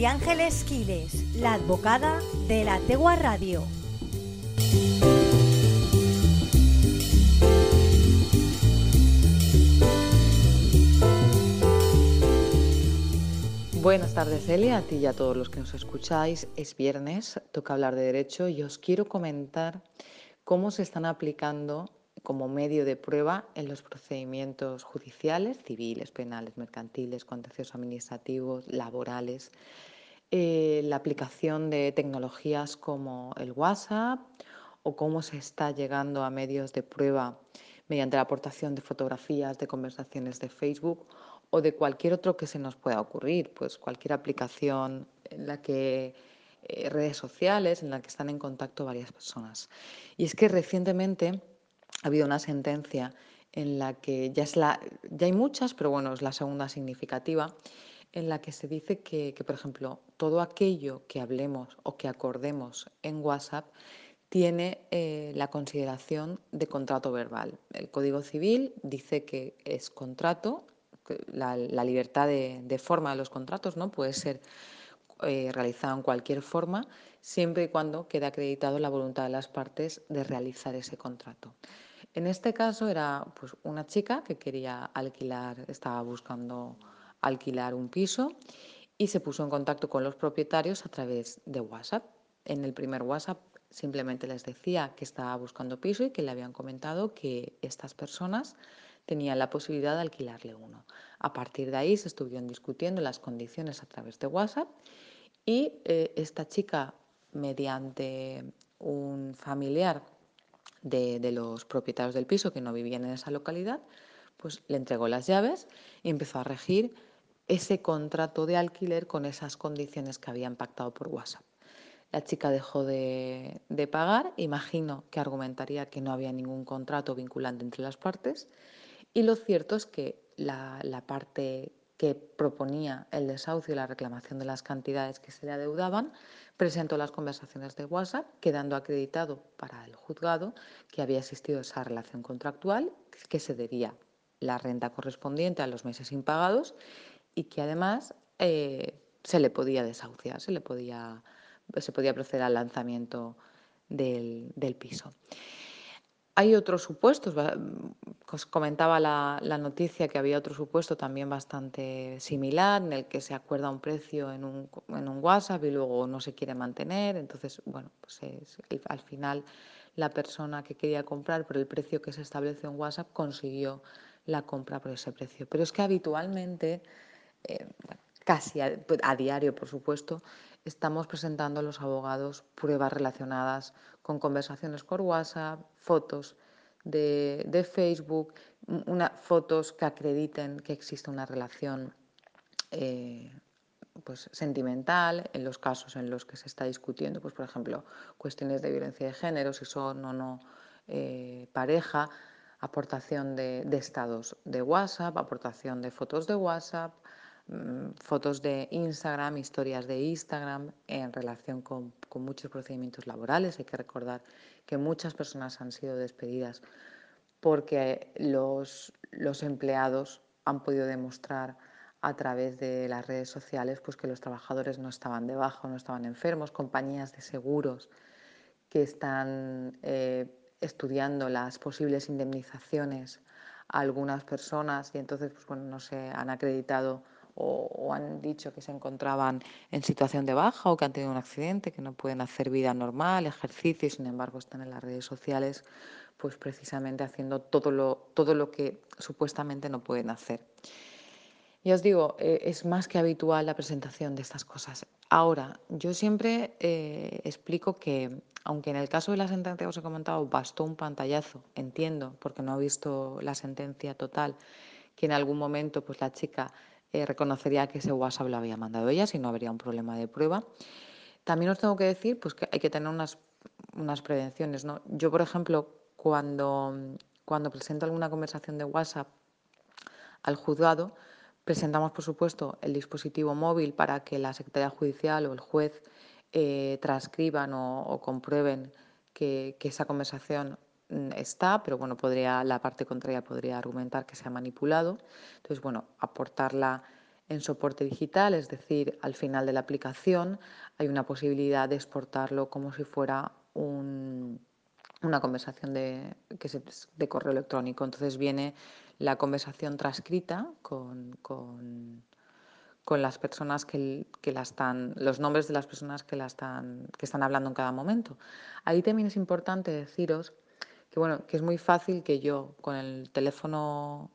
María Ángeles Quiles, la advocada de la Tegua Radio. Buenas tardes, Elia, a ti y a todos los que nos escucháis. Es viernes, toca hablar de derecho y os quiero comentar cómo se están aplicando como medio de prueba en los procedimientos judiciales, civiles, penales, mercantiles, contenciosos administrativos, laborales, eh, la aplicación de tecnologías como el WhatsApp o cómo se está llegando a medios de prueba mediante la aportación de fotografías, de conversaciones de Facebook o de cualquier otro que se nos pueda ocurrir, pues cualquier aplicación en la que eh, redes sociales en la que están en contacto varias personas. Y es que recientemente ha habido una sentencia en la que ya es la, ya hay muchas, pero bueno, es la segunda significativa, en la que se dice que, por ejemplo, todo aquello que hablemos o que acordemos en WhatsApp tiene eh, la consideración de contrato verbal. El Código Civil dice que es contrato, la, libertad de, forma de los contratos no puede ser eh, realizada en cualquier forma, siempre y cuando quede acreditado la voluntad de las partes de realizar ese contrato. En este caso era pues, una chica que quería alquilar, estaba buscando alquilar un piso y se puso en contacto con los propietarios a través de WhatsApp. En el primer WhatsApp simplemente les decía que estaba buscando piso y que le habían comentado que estas personas tenían la posibilidad de alquilarle uno. A partir de ahí se estuvieron discutiendo las condiciones a través de WhatsApp y eh, esta chica, mediante un familiar de, los propietarios del piso que no vivían en esa localidad, pues le entregó las llaves y empezó a regir ese contrato de alquiler con esas condiciones que habían pactado por WhatsApp. La chica dejó de, pagar, imagino que argumentaría que no había ningún contrato vinculante entre las partes, y lo cierto es que la, la parte que proponía el desahucio y la reclamación de las cantidades que se le adeudaban, presentó las conversaciones de WhatsApp, quedando acreditado para el juzgado que había existido esa relación contractual, que se debía la renta correspondiente a los meses impagados y que además eh, se le podía desahuciar, se le podía, se podía proceder al lanzamiento del, del piso. Hay otros supuestos, os comentaba la, noticia que había otro supuesto también bastante similar, en el que se acuerda un precio en un, WhatsApp y luego no se quiere mantener. Entonces, bueno, pues al final la persona que quería comprar por el precio que se estableció en WhatsApp consiguió la compra por ese precio. Pero es que habitualmente, eh, casi a, diario, por supuesto, estamos presentando a los abogados pruebas relacionadas con conversaciones por WhatsApp, fotos de, Facebook, una, fotos que acrediten que existe una relación eh, pues, sentimental, en los casos en los que se está discutiendo, pues, por ejemplo, cuestiones de violencia de género, si son o no eh, pareja, aportación de, estados de WhatsApp, aportación de fotos de WhatsApp, fotos de Instagram, historias de Instagram en relación con, muchos procedimientos laborales. Hay que recordar que muchas personas han sido despedidas porque los, los empleados han podido demostrar a través de las redes sociales pues que los trabajadores no estaban debajo, no estaban enfermos, compañías de seguros que están eh, estudiando las posibles indemnizaciones a algunas personas y entonces pues, bueno, no se han acreditado o, han dicho que se encontraban en situación de baja o que han tenido un accidente, que no pueden hacer vida normal, ejercicio y sin embargo están en las redes sociales pues precisamente haciendo todo lo, todo lo que supuestamente no pueden hacer. Ya os digo, eh, es más que habitual la presentación de estas cosas. Ahora, yo siempre eh, explico que, aunque en el caso de la sentencia que os he comentado bastó un pantallazo, entiendo, porque no he visto la sentencia total, que en algún momento pues la chica eh, reconocería que ese WhatsApp lo había mandado ella, si no habría un problema de prueba. También os tengo que decir pues, que hay que tener unas, unas prevenciones. ¿no? Yo, por ejemplo, cuando, cuando presento alguna conversación de WhatsApp al juzgado, Presentamos, por supuesto, el dispositivo móvil para que la Secretaría Judicial o el juez eh, transcriban o, comprueben que, esa conversación está, pero bueno, podría, la parte contraria podría argumentar que se ha manipulado. Entonces, bueno, aportarla en soporte digital, es decir, al final de la aplicación hay una posibilidad de exportarlo como si fuera una conversación de, que de correo electrónico. Entonces viene la conversación transcrita con, con, las personas que, que, la están, los nombres de las personas que la están, que están hablando en cada momento. Ahí también es importante deciros que bueno, que es muy fácil que yo con el teléfono,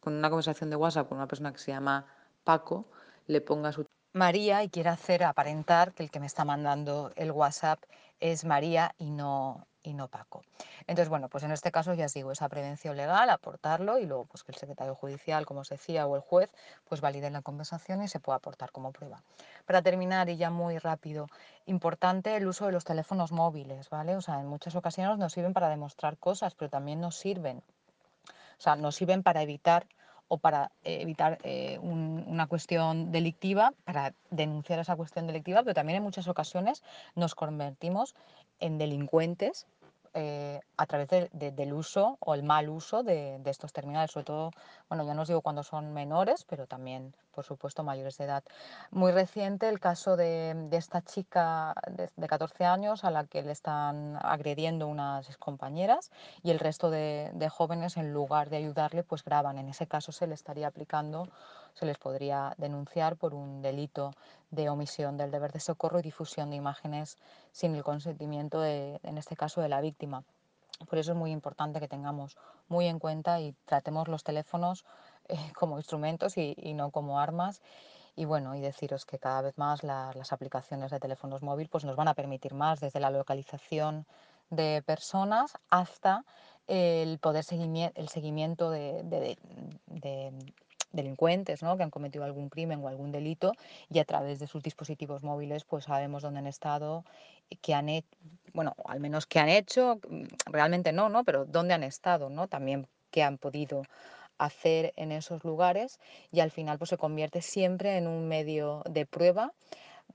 con una conversación de WhatsApp con una persona que se llama Paco, le ponga su María y quiera hacer aparentar que el que me está mandando el WhatsApp es María y no, y no Paco. Entonces, bueno, pues en este caso ya os digo, esa prevención legal, aportarlo y luego pues que el secretario judicial, como os decía, o el juez, pues validen la conversación y se pueda aportar como prueba. Para terminar, y ya muy rápido, importante el uso de los teléfonos móviles, ¿vale? O sea, en muchas ocasiones nos sirven para demostrar cosas, pero también nos sirven, o sea, nos sirven para evitar o para eh, evitar eh, una cuestión delictiva, para denunciar esa cuestión delictiva, pero también en muchas ocasiones nos convertimos en delincuentes eh, a través del uso o el mal uso de, estos terminales, sobre todo, bueno, ya no os digo cuando son menores, pero también, por supuesto, mayores de edad. Muy reciente el caso de, esta chica de, 14 años a la que le están agrediendo unas compañeras y el resto de, jóvenes, en lugar de ayudarle, pues graban. En ese caso se le estaría aplicando, se les podría denunciar por un delito de omisión del deber de socorro y difusión de imágenes sin el consentimiento, de, en este caso, de la víctima. Por eso es muy importante que tengamos muy en cuenta y tratemos los teléfonos eh, como instrumentos y, no como armas. Y bueno, y deciros que cada vez más las aplicaciones de teléfonos móviles pues nos van a permitir más, desde la localización de personas hasta el poder seguir el seguimiento de delincuentes ¿no? que han cometido algún crimen o algún delito y a través de sus dispositivos móviles pues sabemos dónde han estado, qué han hecho, bueno, al menos qué han hecho, mm, realmente no, ¿no? Pero dónde han estado, ¿no? También qué han podido hacer en esos lugares y al final pues se convierte siempre en un medio de prueba,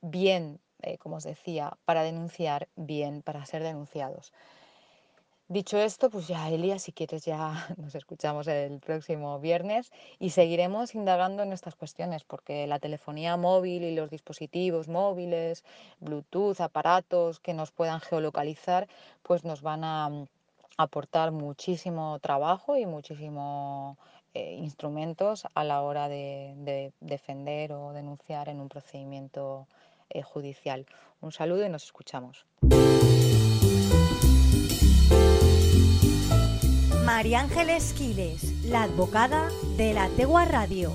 bien, eh, como os decía, para denunciar, bien para ser denunciados. Dicho esto, pues ya Elia, si quieres ya nos escuchamos el próximo viernes y seguiremos indagando en estas cuestiones porque la telefonía móvil y los dispositivos móviles, Bluetooth, aparatos que nos puedan geolocalizar, pues nos van a mm, aportar muchísimo trabajo y muchísimos eh, instrumentos a la hora de, defender o denunciar en un procedimiento eh, judicial. Un saludo y nos escuchamos. María Ángeles Quiles, la advocada de la Tegua Radio.